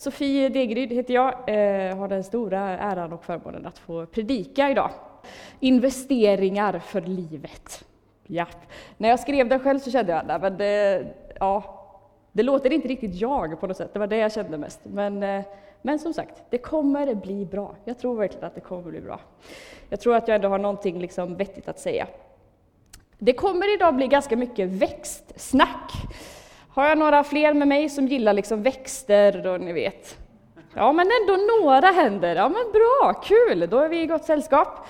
Sofie Degeryd heter jag, eh, har den stora äran och förmånen att få predika idag. Investeringar för livet. Ja. När jag skrev den själv så kände jag, att det, ja, det låter inte riktigt jag på något sätt, det var det jag kände mest. Men, eh, men som sagt, det kommer bli bra. Jag tror verkligen att det kommer bli bra. Jag tror att jag ändå har någonting liksom vettigt att säga. Det kommer idag bli ganska mycket växtsnack. Har jag några fler med mig som gillar liksom växter och ni vet? Ja, men ändå några händer. Ja, men bra, kul, då är vi i gott sällskap.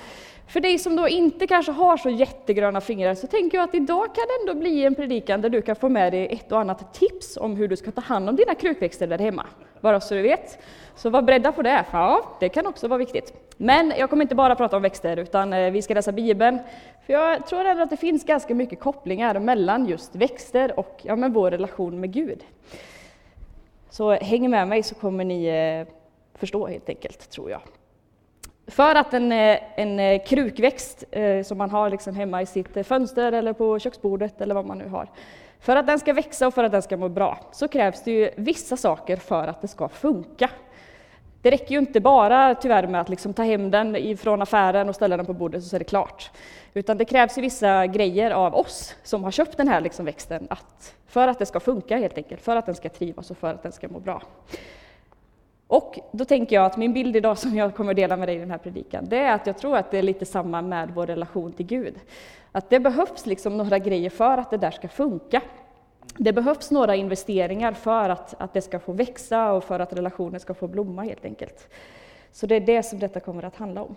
För dig som då inte kanske har så jättegröna fingrar så tänker jag att idag kan det ändå bli en predikan där du kan få med dig ett och annat tips om hur du ska ta hand om dina krukväxter där hemma. Bara så du vet. Så var beredda på det, för ja, det kan också vara viktigt. Men jag kommer inte bara prata om växter utan eh, vi ska läsa Bibeln. För jag tror ändå att det finns ganska mycket kopplingar mellan just växter och ja, men vår relation med Gud. Så häng med mig så kommer ni eh, förstå helt enkelt, tror jag. För att en, eh, en krukväxt som man har liksom hemma i sitt fönster eller på köksbordet eller vad man nu har, för att den ska växa och för att den ska må bra så krävs det ju vissa saker för att det ska funka. Det räcker ju inte bara tyvärr med att liksom ta hem den från affären och ställa den på bordet så är det klart. Utan det krävs ju vissa grejer av oss som har köpt den här liksom växten att, för att det ska funka helt enkelt, för att den ska trivas och för att den ska må bra. Och då tänker jag att min bild idag som jag kommer att dela med dig i den här predikan, det är att jag tror att det är lite samma med vår relation till Gud. Att det behövs liksom några grejer för att det där ska funka. Det behövs några investeringar för att, att det ska få växa och för att relationen ska få blomma helt enkelt. Så det är det som detta kommer att handla om.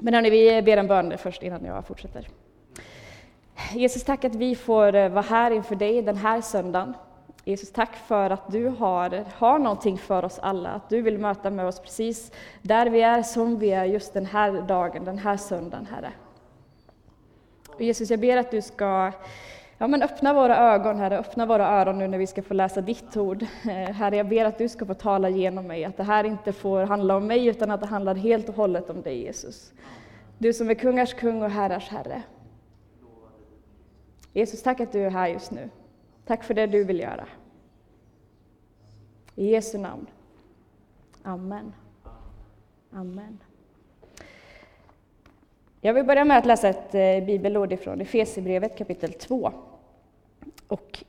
Men hörni, vi ber en bön först innan jag fortsätter. Jesus, tack att vi får eh, vara här inför dig den här söndagen. Jesus, tack för att du har, har någonting för oss alla, att du vill möta med oss precis där vi är, som vi är just den här dagen, den här söndagen, Herre. Och Jesus, jag ber att du ska ja, men öppna våra ögon, Herre, öppna våra öron nu när vi ska få läsa ditt ord. Eh, herre, jag ber att du ska få tala genom mig, att det här inte får handla om mig, utan att det handlar helt och hållet om dig, Jesus. Du som är kungars kung och herrars Herre. Jesus, tack att du är här just nu. Tack för det du vill göra. I Jesu namn. Amen. Amen. Jag vill börja med att läsa ett eh, bibelord ifrån Efesierbrevet kapitel 2 och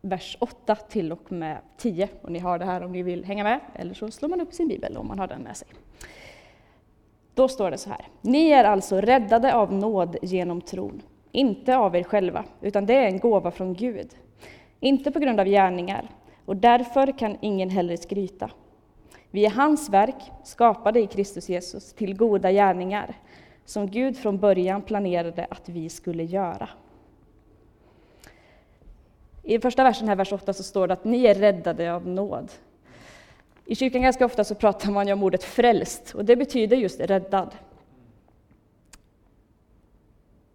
vers 8 till och med 10. Och ni har det här om ni vill hänga med, eller så slår man upp sin bibel om man har den med sig. Då står det så här. Ni är alltså räddade av nåd genom tron, inte av er själva, utan det är en gåva från Gud inte på grund av gärningar, och därför kan ingen heller skryta. Vi är hans verk, skapade i Kristus Jesus till goda gärningar, som Gud från början planerade att vi skulle göra. I första versen, här, vers 8, så står det att ni är räddade av nåd. I kyrkan ganska ofta så pratar man om ordet frälst, och det betyder just räddad.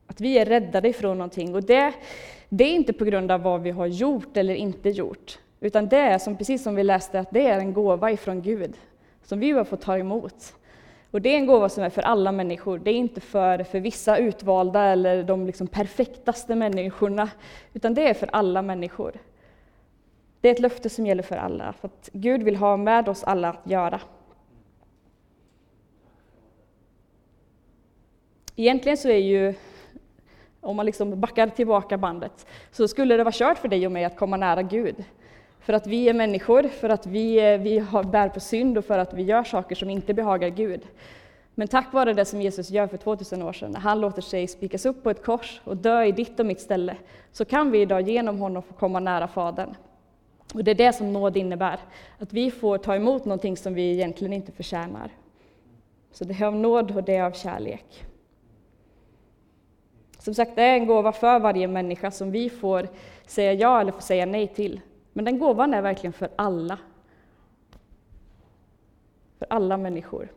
Att vi är räddade ifrån någonting, och det det är inte på grund av vad vi har gjort eller inte gjort, utan det är som, precis som vi läste, att det är en gåva ifrån Gud, som vi har fått ta emot. Och det är en gåva som är för alla människor, det är inte för, för vissa utvalda eller de liksom perfektaste människorna, utan det är för alla människor. Det är ett löfte som gäller för alla, för att Gud vill ha med oss alla att göra. Egentligen så är ju om man liksom backar tillbaka bandet, så skulle det vara kört för dig och mig att komma nära Gud. För att vi är människor, för att vi, eh, vi har, bär på synd och för att vi gör saker som inte behagar Gud. Men tack vare det som Jesus gör för 2000 år sedan, när han låter sig spikas upp på ett kors och dö i ditt och mitt ställe, så kan vi idag genom honom få komma nära Fadern. Och det är det som nåd innebär, att vi får ta emot någonting som vi egentligen inte förtjänar. Så det är av nåd och det är av kärlek. Som sagt, det är en gåva för varje människa som vi får säga ja eller får säga nej till. Men den gåvan är verkligen för alla. För alla människor.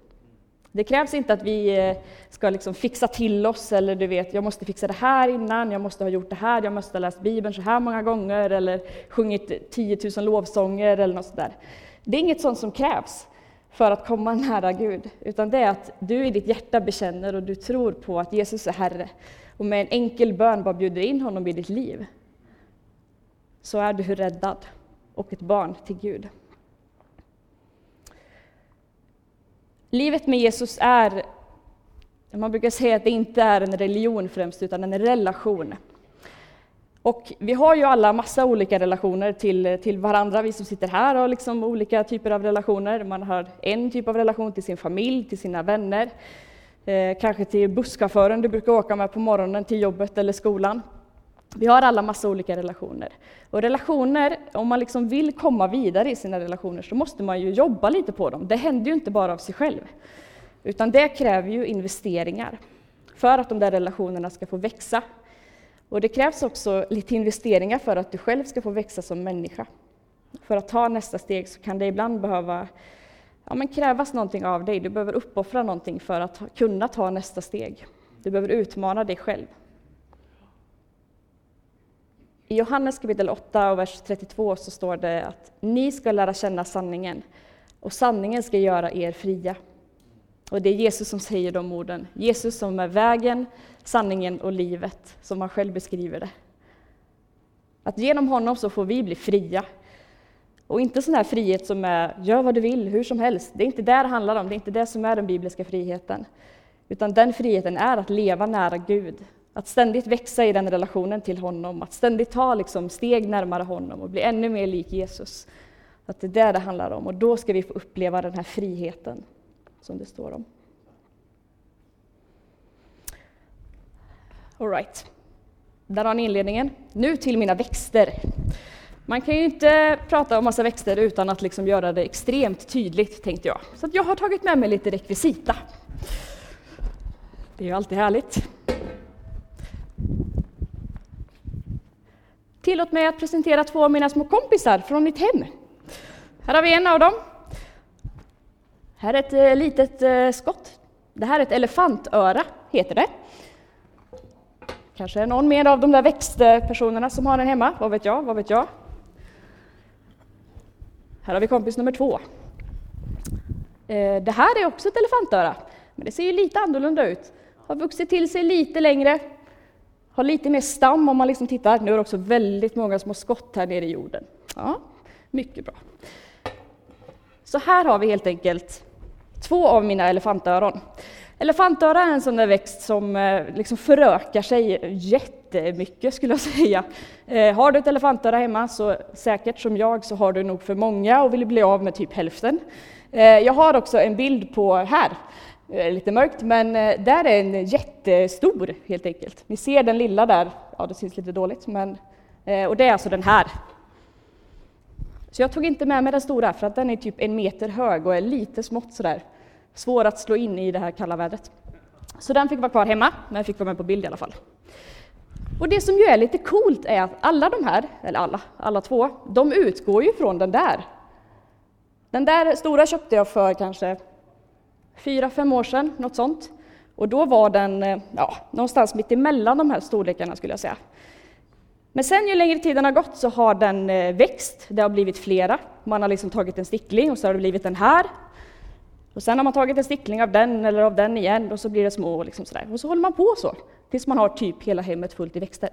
Det krävs inte att vi eh, ska liksom fixa till oss, eller du vet, jag måste fixa det här innan, jag måste ha gjort det här, jag måste ha läst Bibeln så här många gånger, eller sjungit 10 000 lovsånger eller något sådär. Det är inget sånt som krävs för att komma nära Gud, utan det är att du i ditt hjärta bekänner och du tror på att Jesus är Herre, och med en enkel bön bara bjuder in honom i ditt liv, så är du räddad och ett barn till Gud. Livet med Jesus är, man brukar säga att det inte är en religion främst, utan en relation. Och vi har ju alla massa olika relationer till, till varandra. Vi som sitter här har liksom olika typer av relationer. Man har en typ av relation till sin familj, till sina vänner, eh, kanske till busschauffören du brukar åka med på morgonen till jobbet eller skolan. Vi har alla massa olika relationer. Och relationer, om man liksom vill komma vidare i sina relationer så måste man ju jobba lite på dem. Det händer ju inte bara av sig själv. Utan det kräver ju investeringar för att de där relationerna ska få växa. Och det krävs också lite investeringar för att du själv ska få växa som människa. För att ta nästa steg så kan det ibland behöva ja, men krävas någonting av dig. Du behöver uppoffra någonting för att kunna ta nästa steg. Du behöver utmana dig själv. I Johannes kapitel 8 och vers 32 så står det att ni ska lära känna sanningen och sanningen ska göra er fria. Och det är Jesus som säger de orden. Jesus som är vägen, sanningen och livet, som han själv beskriver det. Att genom honom så får vi bli fria. Och inte sån här frihet som är gör vad du vill, hur som helst. Det är inte det det handlar om, det är inte det som är den bibliska friheten. Utan den friheten är att leva nära Gud, att ständigt växa i den relationen till honom, att ständigt ta liksom steg närmare honom och bli ännu mer lik Jesus. Att det är det det handlar om och då ska vi få uppleva den här friheten som det står om. All right. Där har ni inledningen. Nu till mina växter. Man kan ju inte prata om massa växter utan att liksom göra det extremt tydligt, tänkte jag. Så jag har tagit med mig lite rekvisita. Det är ju alltid härligt. Tillåt mig att presentera två av mina små kompisar från mitt hem. Här har vi en av dem. Här är ett eh, litet eh, skott. Det här är ett elefantöra, heter det. Kanske är någon mer av de där växtpersonerna som har den hemma, vad vet jag, vad vet jag. Här har vi kompis nummer två. Eh, det här är också ett elefantöra, men det ser ju lite annorlunda ut. Har vuxit till sig lite längre, har lite mer stam om man liksom tittar. Nu är det också väldigt många små skott här nere i jorden. Ja, mycket bra. Så här har vi helt enkelt två av mina elefantöron. Elefantöra är en sån där växt som eh, liksom förökar sig jättemycket skulle jag säga. Eh, har du ett elefantöra hemma så säkert som jag så har du nog för många och vill bli av med typ hälften. Eh, jag har också en bild på här, Eh, lite mörkt, men eh, där är en jättestor helt enkelt. Ni ser den lilla där, ja det syns lite dåligt, men, eh, och det är alltså den här. Så jag tog inte med mig den stora för att den är typ en meter hög och är lite smått sådär svår att slå in i det här kalla vädret. Så den fick vara kvar hemma, men fick vara med på bild i alla fall. Och det som ju är lite coolt är att alla de här, eller alla, alla två, de utgår ju från den där. Den där stora köpte jag för kanske fyra, fem år sedan, något sånt. Och då var den eh, ja, någonstans mitt emellan de här storlekarna skulle jag säga. Men sen ju längre tiden har gått så har den eh, växt, det har blivit flera. Man har liksom tagit en stickling och så har det blivit den här och sen har man tagit en stickling av den eller av den igen och så blir det små. Och, liksom sådär. och så håller man på så tills man har typ hela hemmet fullt i växter.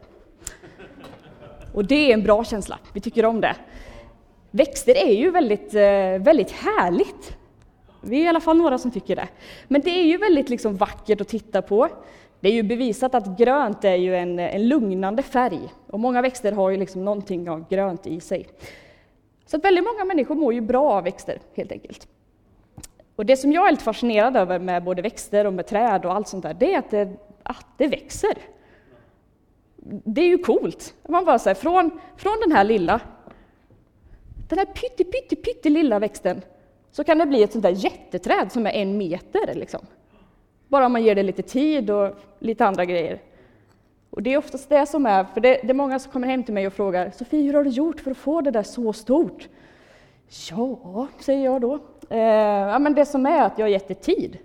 Och det är en bra känsla, vi tycker om det. Växter är ju väldigt, eh, väldigt härligt. Vi är i alla fall några som tycker det. Men det är ju väldigt liksom vackert att titta på. Det är ju bevisat att grönt är ju en, en lugnande färg och många växter har ju liksom någonting av grönt i sig. Så att väldigt många människor mår ju bra av växter helt enkelt. Och det som jag är lite fascinerad över med både växter och med träd och allt sånt där, det är att det, att det växer. Det är ju coolt. Man bara säger från, från den här lilla, den här pytte, pytte, pytte lilla växten, så kan det bli ett sånt där jätteträd som är en meter. Liksom. Bara om man ger det lite tid och lite andra grejer. Och det är oftast det som är, för det, det är många som kommer hem till mig och frågar Sofie, hur har du gjort för att få det där så stort? Ja, säger jag då. Eh, ja, men det som är att jag har gett det tid.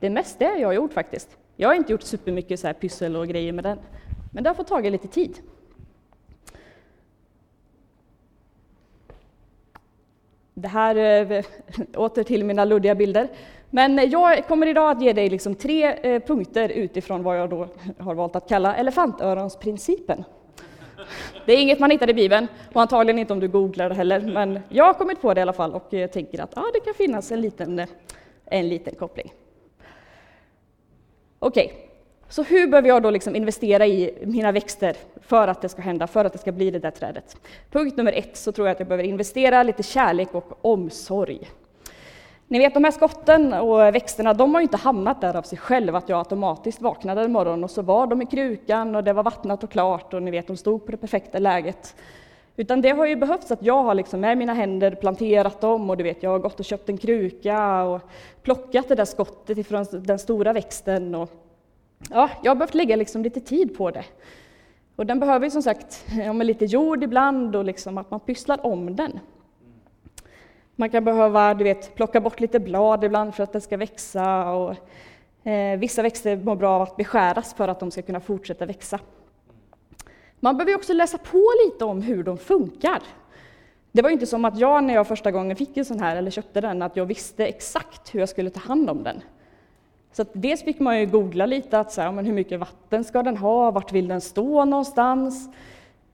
Det är mest det jag har gjort faktiskt. Jag har inte gjort supermycket så här pyssel och grejer med den, men det har fått tagit lite tid. Det här, eh, åter till mina luddiga bilder. Men jag kommer idag att ge dig liksom tre eh, punkter utifrån vad jag då har valt att kalla elefantöronsprincipen. Det är inget man hittar i Bibeln och antagligen inte om du googlar heller, men jag har kommit på det i alla fall och jag tänker att ja, det kan finnas en liten en liten koppling. Okej, okay så hur behöver jag då liksom investera i mina växter för att det ska hända, för att det ska bli det där trädet? Punkt nummer ett så tror jag att jag behöver investera lite kärlek och omsorg. Ni vet de här skotten och växterna, de har ju inte hamnat där av sig själva, att jag automatiskt vaknade en morgon och så var de i krukan och det var vattnat och klart och ni vet, de stod på det perfekta läget. Utan det har ju behövts att jag har liksom med mina händer planterat dem och du vet, jag har gått och köpt en kruka och plockat det där skottet ifrån den stora växten. Och, ja, jag har behövt lägga liksom lite tid på det. Och den behöver ju som sagt ja, lite jord ibland och liksom att man pysslar om den. Man kan behöva du vet, plocka bort lite blad ibland för att den ska växa. Och, eh, vissa växter mår bra av att beskäras för att de ska kunna fortsätta växa. Man behöver också läsa på lite om hur de funkar. Det var inte som att jag när jag första gången fick en sån här, eller köpte den, att jag visste exakt hur jag skulle ta hand om den. Så att dels fick man ju googla lite, att så här, men hur mycket vatten ska den ha, vart vill den stå någonstans?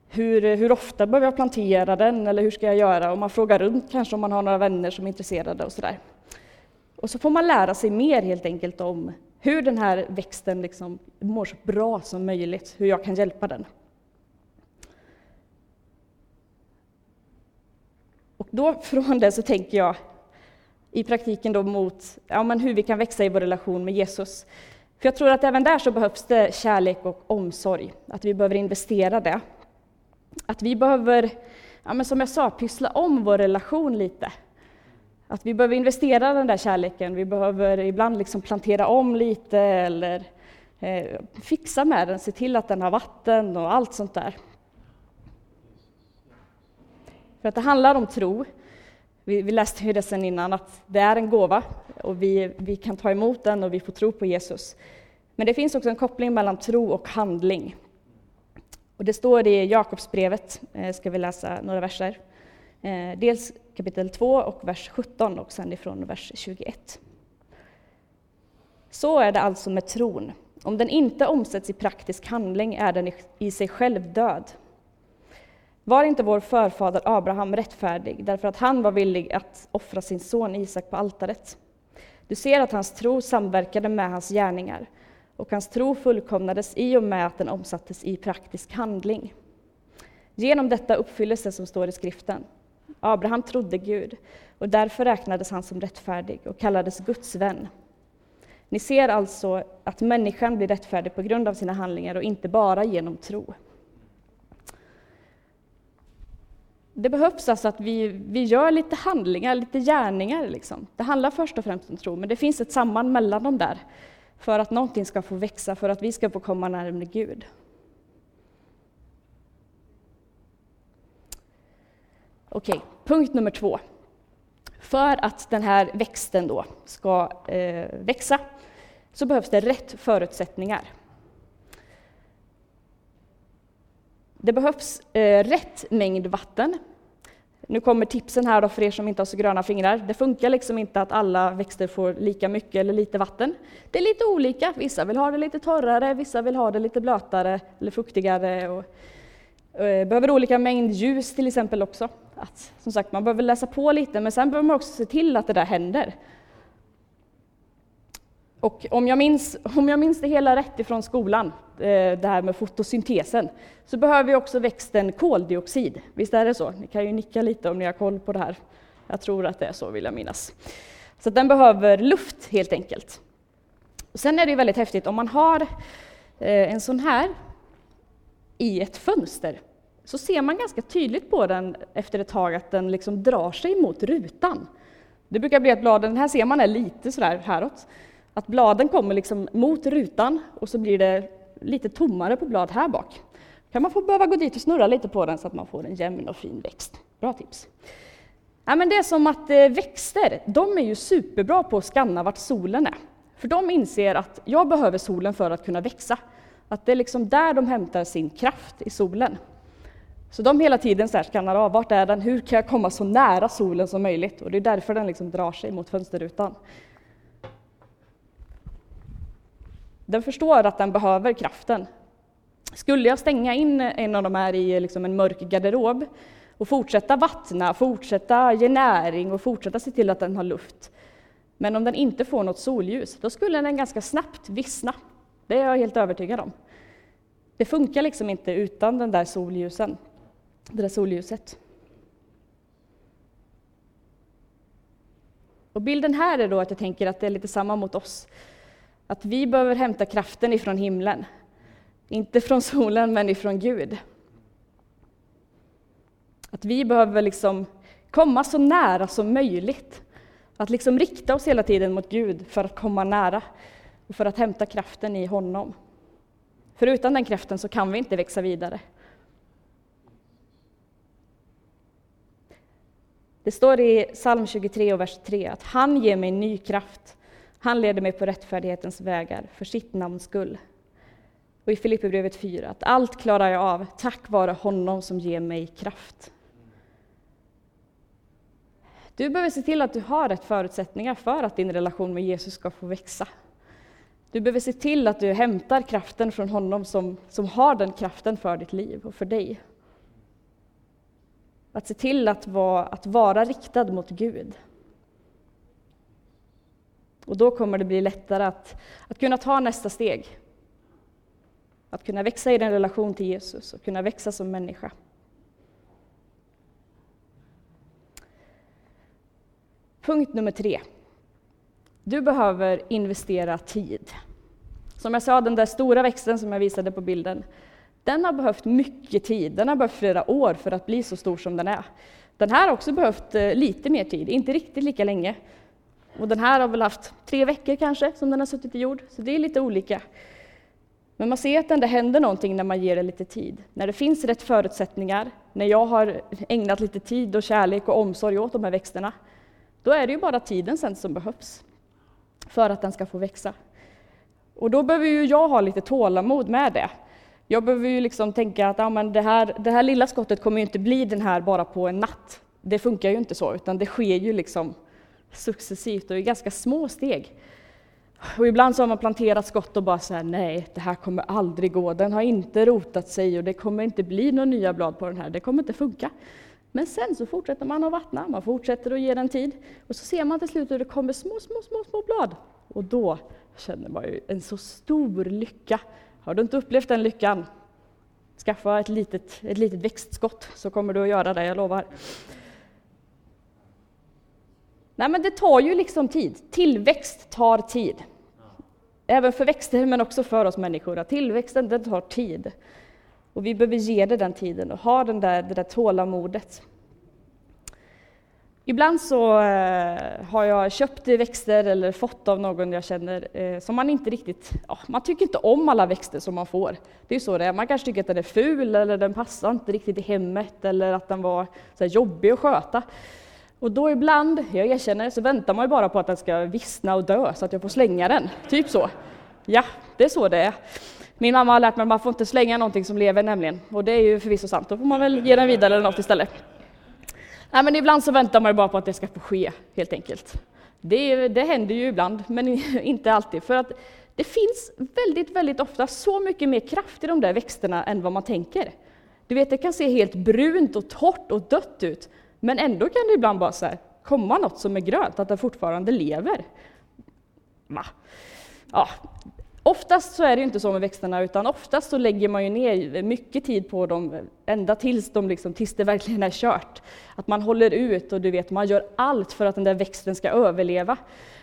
Hur, eh, hur ofta behöver jag plantera den, eller hur ska jag göra? Och man frågar runt kanske om man har några vänner som är intresserade och sådär. Och så får man lära sig mer helt enkelt om hur den här växten liksom mår så bra som möjligt, hur jag kan hjälpa den. Och då från det så tänker jag i praktiken då mot ja, men hur vi kan växa i vår relation med Jesus. För jag tror att även där så behövs det kärlek och omsorg, att vi behöver investera det. Att vi behöver, ja, men som jag sa, pyssla om vår relation lite. Att vi behöver investera den där kärleken, vi behöver ibland liksom plantera om lite eller eh, fixa med den, se till att den har vatten och allt sånt där. För att det handlar om tro. Vi, vi läste ju det sen innan, att det är en gåva och vi, vi kan ta emot den och vi får tro på Jesus. Men det finns också en koppling mellan tro och handling. Och det står i Jakobsbrevet, eh, ska vi läsa några verser. Eh, dels kapitel 2 och vers 17 och sen ifrån vers 21. Så är det alltså med tron. Om den inte omsätts i praktisk handling är den i sig själv död. Var inte vår förfader Abraham rättfärdig därför att han var villig att offra sin son Isak på altaret? Du ser att hans tro samverkade med hans gärningar och hans tro fullkomnades i och med att den omsattes i praktisk handling. Genom detta uppfylldes det som står i skriften. Abraham trodde Gud och därför räknades han som rättfärdig och kallades Guds vän. Ni ser alltså att människan blir rättfärdig på grund av sina handlingar och inte bara genom tro. Det behövs alltså att vi, vi gör lite handlingar, lite gärningar. Liksom. Det handlar först och främst om tro, men det finns ett samband mellan dem där för att någonting ska få växa, för att vi ska få komma närmare Gud. Okej, punkt nummer två. För att den här växten då ska eh, växa så behövs det rätt förutsättningar. Det behövs eh, rätt mängd vatten. Nu kommer tipsen här då för er som inte har så gröna fingrar. Det funkar liksom inte att alla växter får lika mycket eller lite vatten. Det är lite olika. Vissa vill ha det lite torrare, vissa vill ha det lite blötare eller fuktigare. Och, eh, behöver olika mängd ljus till exempel också. Att, som sagt, man behöver läsa på lite, men sen behöver man också se till att det där händer. Och om jag, minns, om jag minns det hela rätt ifrån skolan, eh, det här med fotosyntesen, så behöver ju också växten koldioxid. Visst är det så? Ni kan ju nicka lite om ni har koll på det här. Jag tror att det är så, vill jag minnas. Så den behöver luft helt enkelt. Sen är det väldigt häftigt om man har eh, en sån här i ett fönster, så ser man ganska tydligt på den efter ett tag att den liksom drar sig mot rutan. Det brukar bli att bladen, här ser man är lite sådär häråt, att bladen kommer liksom mot rutan och så blir det lite tommare på blad här bak. kan man få behöva gå dit och snurra lite på den så att man får en jämn och fin växt. Bra tips! Ja, men det är som att eh, växter, de är ju superbra på att skanna vart solen är. För de inser att jag behöver solen för att kunna växa. Att det är liksom där de hämtar sin kraft, i solen. Så de hela tiden så skannar av, vart är den, hur kan jag komma så nära solen som möjligt? Och det är därför den liksom drar sig mot fönsterrutan. Den förstår att den behöver kraften. Skulle jag stänga in en av de här i liksom en mörk garderob och fortsätta vattna, fortsätta ge näring och fortsätta se till att den har luft, Men om den inte får något solljus, då skulle den ganska snabbt vissna. Det är jag helt övertygad om. Det funkar liksom inte utan den där solljusen, det där solljuset. Och bilden här är då att jag tänker att det är lite samma mot oss. Att vi behöver hämta kraften ifrån himlen. Inte från solen, men ifrån Gud. Att vi behöver liksom komma så nära som möjligt. Att liksom rikta oss hela tiden mot Gud för att komma nära och för att hämta kraften i honom. För utan den kraften så kan vi inte växa vidare. Det står i psalm 23 och vers 3 att han ger mig ny kraft. Han leder mig på rättfärdighetens vägar för sitt namns skull. Och i Filipperbrevet 4 att allt klarar jag av tack vare honom som ger mig kraft. Du behöver se till att du har rätt förutsättningar för att din relation med Jesus ska få växa. Du behöver se till att du hämtar kraften från honom som, som har den kraften för ditt liv och för dig. Att se till att vara, att vara riktad mot Gud. Och då kommer det bli lättare att, att kunna ta nästa steg. Att kunna växa i den relation till Jesus och kunna växa som människa. Punkt nummer tre. Du behöver investera tid. Som jag sa, den där stora växten som jag visade på bilden, den har behövt mycket tid. Den har behövt flera år för att bli så stor som den är. Den här har också behövt eh, lite mer tid, inte riktigt lika länge. Och den här har väl haft tre veckor kanske som den har suttit i jord, så det är lite olika. Men man ser att det händer någonting när man ger det lite tid. När det finns rätt förutsättningar, när jag har ägnat lite tid och kärlek och omsorg åt de här växterna, då är det ju bara tiden sen som behövs för att den ska få växa. Och då behöver ju jag ha lite tålamod med det. Jag behöver ju liksom tänka att ja, men det, här, det här lilla skottet kommer ju inte bli den här bara på en natt. Det funkar ju inte så, utan det sker ju liksom successivt och i ganska små steg. Och ibland så har man planterat skott och bara säger nej, det här kommer aldrig gå, den har inte rotat sig och det kommer inte bli några nya blad på den här, det kommer inte funka. Men sen så fortsätter man att vattna, man fortsätter att ge den tid och så ser man till slut hur det kommer små, små, små, små blad. Och då känner man ju en så stor lycka. Har du inte upplevt den lyckan? Skaffa ett litet, ett litet växtskott så kommer du att göra det, jag lovar. Nej, men det tar ju liksom tid. Tillväxt tar tid. Även för växter, men också för oss människor. Tillväxten, den tar tid. Och vi behöver ge det den tiden och ha den där, det där tålamodet. Ibland så eh, har jag köpt växter eller fått av någon jag känner eh, som man inte riktigt, man tycker inte om alla växter som man får. Det är så det är, man kanske tycker att den är ful eller den passar inte riktigt i hemmet eller att den var så jobbig att sköta. Och då ibland, jag erkänner, så väntar man ju bara på att den ska vissna och dö så att jag får slänga den. Typ så. Ja, det är så det är. Min mamma har lärt mig att man får inte slänga någonting som lever nämligen. Och det är ju förvisso sant, då får man väl ge den vidare eller något istället. Nej, men ibland så väntar man ju bara på att det ska få ske, helt enkelt. Det, det händer ju ibland, men inte alltid. För att det finns väldigt, väldigt ofta så mycket mer kraft i de där växterna än vad man tänker. Du vet, det kan se helt brunt och torrt och dött ut, men ändå kan det ibland bara så här, komma något som är grönt, att det fortfarande lever. Va? Ja, Oftast så är det inte så med växterna, utan oftast så lägger man ju ner mycket tid på dem, ända tills, de liksom, tills det verkligen är kört. Att man håller ut och du vet, man gör allt för att den där växten ska överleva.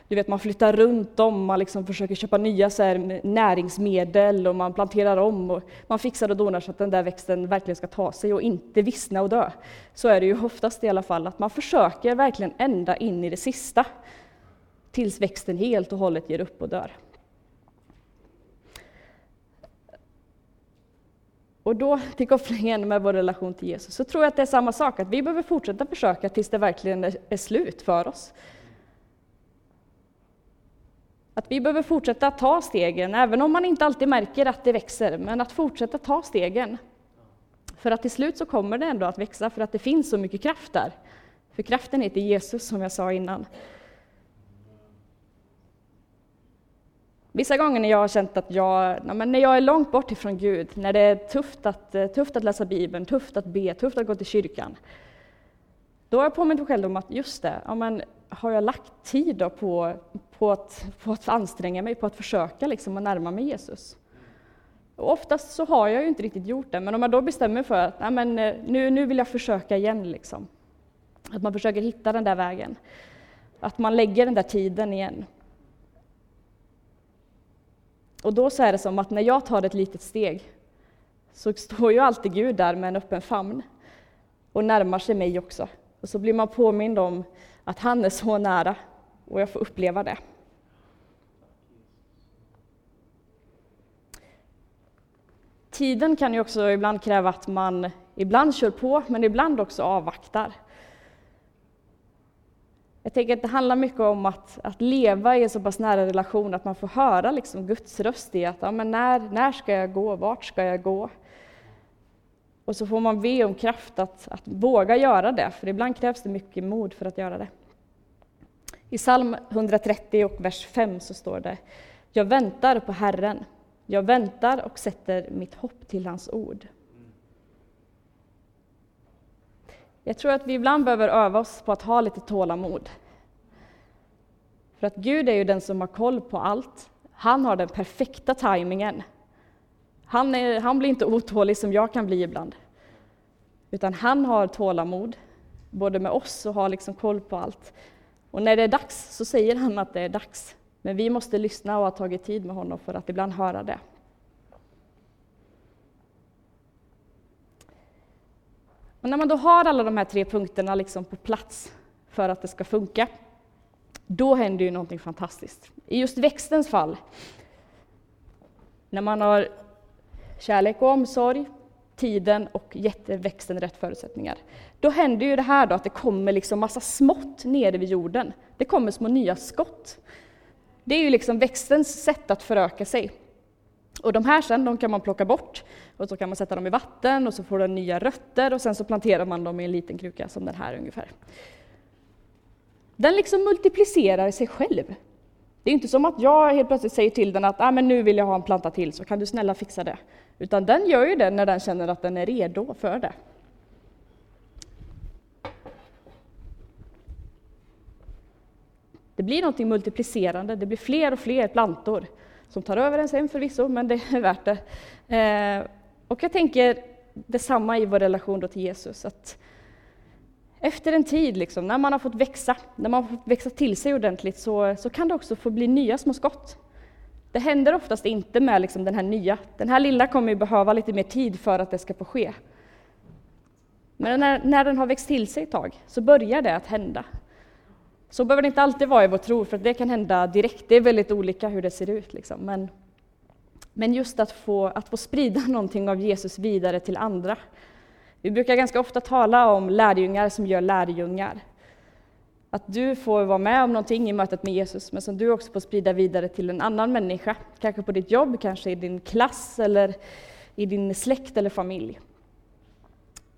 Du vet, man flyttar runt dem, man liksom försöker köpa nya så här, näringsmedel och man planterar om och man fixar och donar så att den där växten verkligen ska ta sig och inte vissna och dö. Så är det ju oftast i alla fall, att man försöker verkligen ända in i det sista tills växten helt och hållet ger upp och dör. Och då till kopplingen med vår relation till Jesus, så tror jag att det är samma sak, att vi behöver fortsätta försöka tills det verkligen är slut för oss. Att vi behöver fortsätta ta stegen, även om man inte alltid märker att det växer, men att fortsätta ta stegen. För att till slut så kommer det ändå att växa, för att det finns så mycket kraft där. För kraften heter Jesus, som jag sa innan. Vissa gånger när jag har känt att jag, när jag är långt bort ifrån Gud, när det är tufft att, eh, tufft att läsa Bibeln, tufft att be, tufft att gå till kyrkan, då har jag påmint mig själv om att just det, ja, men har jag lagt tid på, på, att, på att anstränga mig, på att försöka liksom, att närma mig Jesus? Och oftast så har jag ju inte riktigt gjort det, men om jag då bestämmer mig för att men, eh, nu, nu vill jag försöka igen, liksom. att man försöker hitta den där vägen, att man lägger den där tiden igen. Och då så är det som att när jag tar ett litet steg så står ju alltid Gud där med en öppen famn och närmar sig mig också. Och så blir man påmind om att han är så nära och jag får uppleva det. Tiden kan ju också ibland kräva att man ibland kör på, men ibland också avvaktar. Jag tänker att det handlar mycket om att, att leva i en så pass nära relation att man får höra liksom Guds röst i att ja, men när, när ska jag gå, vart ska jag gå? Och så får man be om kraft att, att våga göra det, för ibland krävs det mycket mod för att göra det. I psalm 130 och vers 5 så står det Jag väntar på Herren, jag väntar och sätter mitt hopp till hans ord. Jag tror att vi ibland behöver öva oss på att ha lite tålamod. För att Gud är ju den som har koll på allt. Han har den perfekta tajmingen. Han, är, han blir inte otålig som jag kan bli ibland. Utan han har tålamod, både med oss och har liksom koll på allt. Och när det är dags så säger han att det är dags. Men vi måste lyssna och ha tagit tid med honom för att ibland höra det. Och när man då har alla de här tre punkterna liksom på plats för att det ska funka, då händer ju någonting fantastiskt. I just växtens fall, när man har kärlek och omsorg, tiden och gett växten rätt förutsättningar, då händer ju det här då att det kommer liksom massa smått nere vid jorden. Det kommer små nya skott. Det är ju liksom växtens sätt att föröka sig. Och de här sen, de kan man plocka bort och så kan man sätta dem i vatten och så får de nya rötter och sen så planterar man dem i en liten kruka som den här ungefär. Den liksom multiplicerar sig själv. Det är inte som att jag helt plötsligt säger till den att ah, men nu vill jag ha en planta till, så kan du snälla fixa det. Utan den gör ju det när den känner att den är redo för det. Det blir någonting multiplicerande, det blir fler och fler plantor som tar över en sen förvisso, men det är värt det. Eh, och jag tänker detsamma i vår relation till Jesus. Att efter en tid, liksom, när man har fått växa, när man har fått växa till sig ordentligt, så, så kan det också få bli nya små skott. Det händer oftast inte med liksom, den här nya. Den här lilla kommer ju behöva lite mer tid för att det ska få ske. Men när, när den har växt till sig ett tag så börjar det att hända. Så behöver det inte alltid vara i vår tro, för det kan hända direkt. Det är väldigt olika hur det ser ut. Liksom. Men, men just att få, att få sprida någonting av Jesus vidare till andra. Vi brukar ganska ofta tala om lärjungar som gör lärjungar. Att du får vara med om någonting i mötet med Jesus, men som du också får sprida vidare till en annan människa. Kanske på ditt jobb, kanske i din klass eller i din släkt eller familj.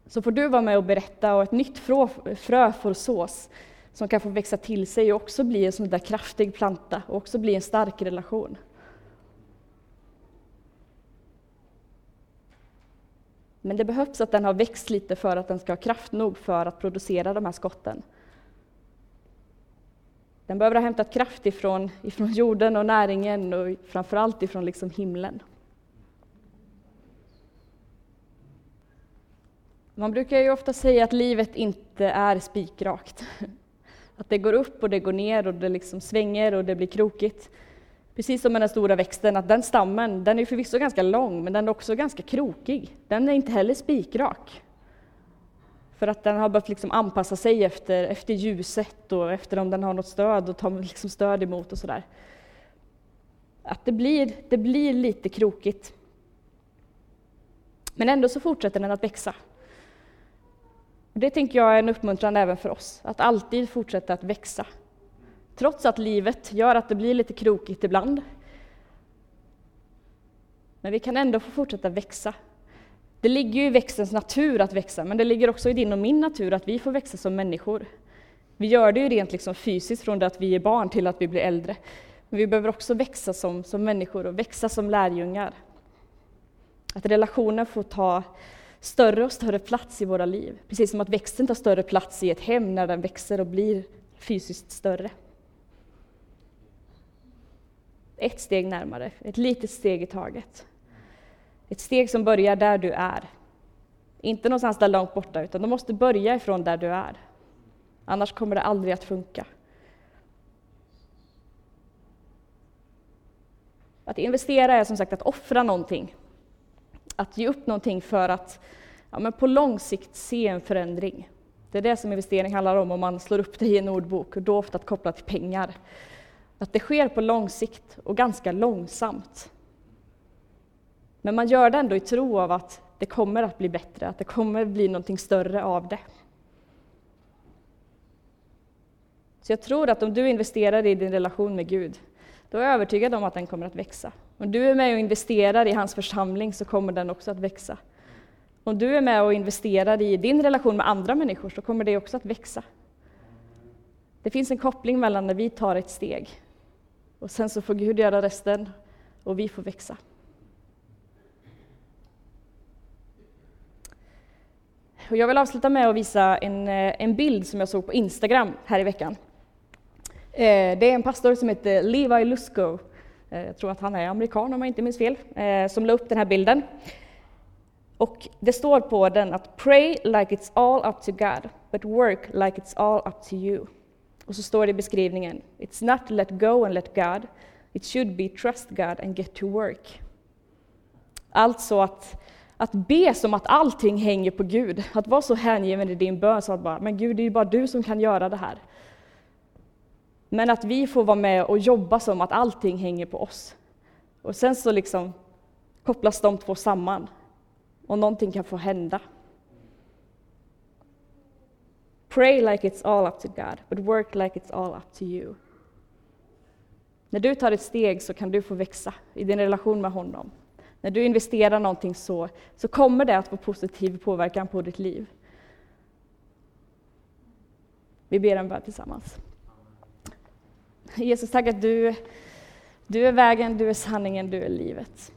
Så får du vara med och berätta och ett nytt frö får sås som kan få växa till sig och också bli en sån där kraftig planta och också bli en stark relation. Men det behövs att den har växt lite för att den ska ha kraft nog för att producera de här skotten. Den behöver ha hämtat kraft ifrån, ifrån jorden och näringen och framförallt ifrån liksom himlen. Man brukar ju ofta säga att livet inte är spikrakt. Att det går upp och det går ner och det liksom svänger och det blir krokigt. Precis som med den stora växten, att den stammen, den är förvisso ganska lång, men den är också ganska krokig. Den är inte heller spikrak. För att den har behövt liksom anpassa sig efter, efter ljuset och efter om den har något stöd och tar liksom stöd emot och sådär. Att det blir, det blir lite krokigt. Men ändå så fortsätter den att växa. Det tänker jag är en uppmuntran även för oss, att alltid fortsätta att växa. Trots att livet gör att det blir lite krokigt ibland. Men vi kan ändå få fortsätta växa. Det ligger ju i växtens natur att växa, men det ligger också i din och min natur att vi får växa som människor. Vi gör det ju rent liksom fysiskt från det att vi är barn till att vi blir äldre. Men vi behöver också växa som, som människor och växa som lärjungar. Att relationen får ta större och större plats i våra liv. Precis som att växten tar större plats i ett hem när den växer och blir fysiskt större. Ett steg närmare, ett litet steg i taget. Ett steg som börjar där du är. Inte någonstans där långt borta, utan du måste börja ifrån där du är. Annars kommer det aldrig att funka. Att investera är som sagt att offra någonting. Att ge upp någonting för att ja, men på lång sikt se en förändring. Det är det som investering handlar om om man slår upp det i en ordbok, och då ofta kopplat till pengar. Att det sker på lång sikt och ganska långsamt. Men man gör det ändå i tro av att det kommer att bli bättre, att det kommer att bli någonting större av det. Så jag tror att om du investerar i din relation med Gud, då är jag övertygad om att den kommer att växa. Om du är med och investerar i hans församling så kommer den också att växa. Om du är med och investerar i din relation med andra människor så kommer det också att växa. Det finns en koppling mellan när vi tar ett steg och sen så får Gud göra resten och vi får växa. Och jag vill avsluta med att visa en, eh, en bild som jag såg på Instagram här i veckan. Eh, det är en pastor som heter Levi Lusko, eh, jag tror att han är amerikan om jag inte minns fel, som la upp den här bilden. Och det står på den att Pray like it's all up to God, but work like it's all up to you. Och så står det i beskrivningen, It's not let go and let God, it should be trust God and get to work. Alltså att, att be som att allting hänger på Gud, att vara så hängiven i din bön så att bara, men Gud, det är bara du som kan göra det här. Men att vi får vara med och jobba som att allting hänger på oss. Och sen så liksom kopplas de två samman och någonting kan få hända. Pray like it's all up to God, but work like it's all up to you. När du tar ett steg så kan du få växa i din relation med honom. När du investerar någonting så, så kommer det att få positiv påverkan på ditt liv. Vi ber en bön tillsammans. Jesus, tack att du, du är vägen, du är sanningen, du är livet.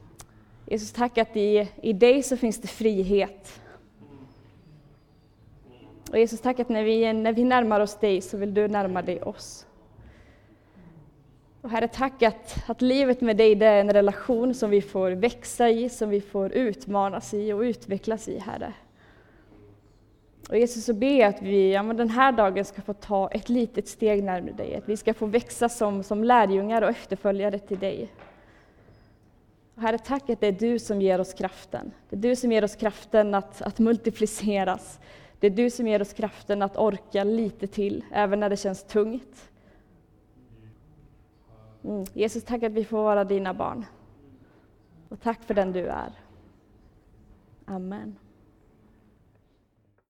Jesus, tack att i, i dig så finns det frihet. Och Jesus, tack att när vi, när vi närmar oss dig så vill du närma dig oss. Och Herre, tack att, att livet med dig det är en relation som vi får växa i, som vi får utmanas i och utvecklas i, Herre. Och Jesus, så ber jag att vi ja, den här dagen ska få ta ett litet steg närmare dig, att vi ska få växa som, som lärjungar och efterföljare till dig. Och herre, tack att det är du som ger oss kraften. Det är du som ger oss kraften att, att multipliceras. Det är du som ger oss kraften att orka lite till, även när det känns tungt. Mm. Jesus, tack att vi får vara dina barn. Och tack för den du är. Amen.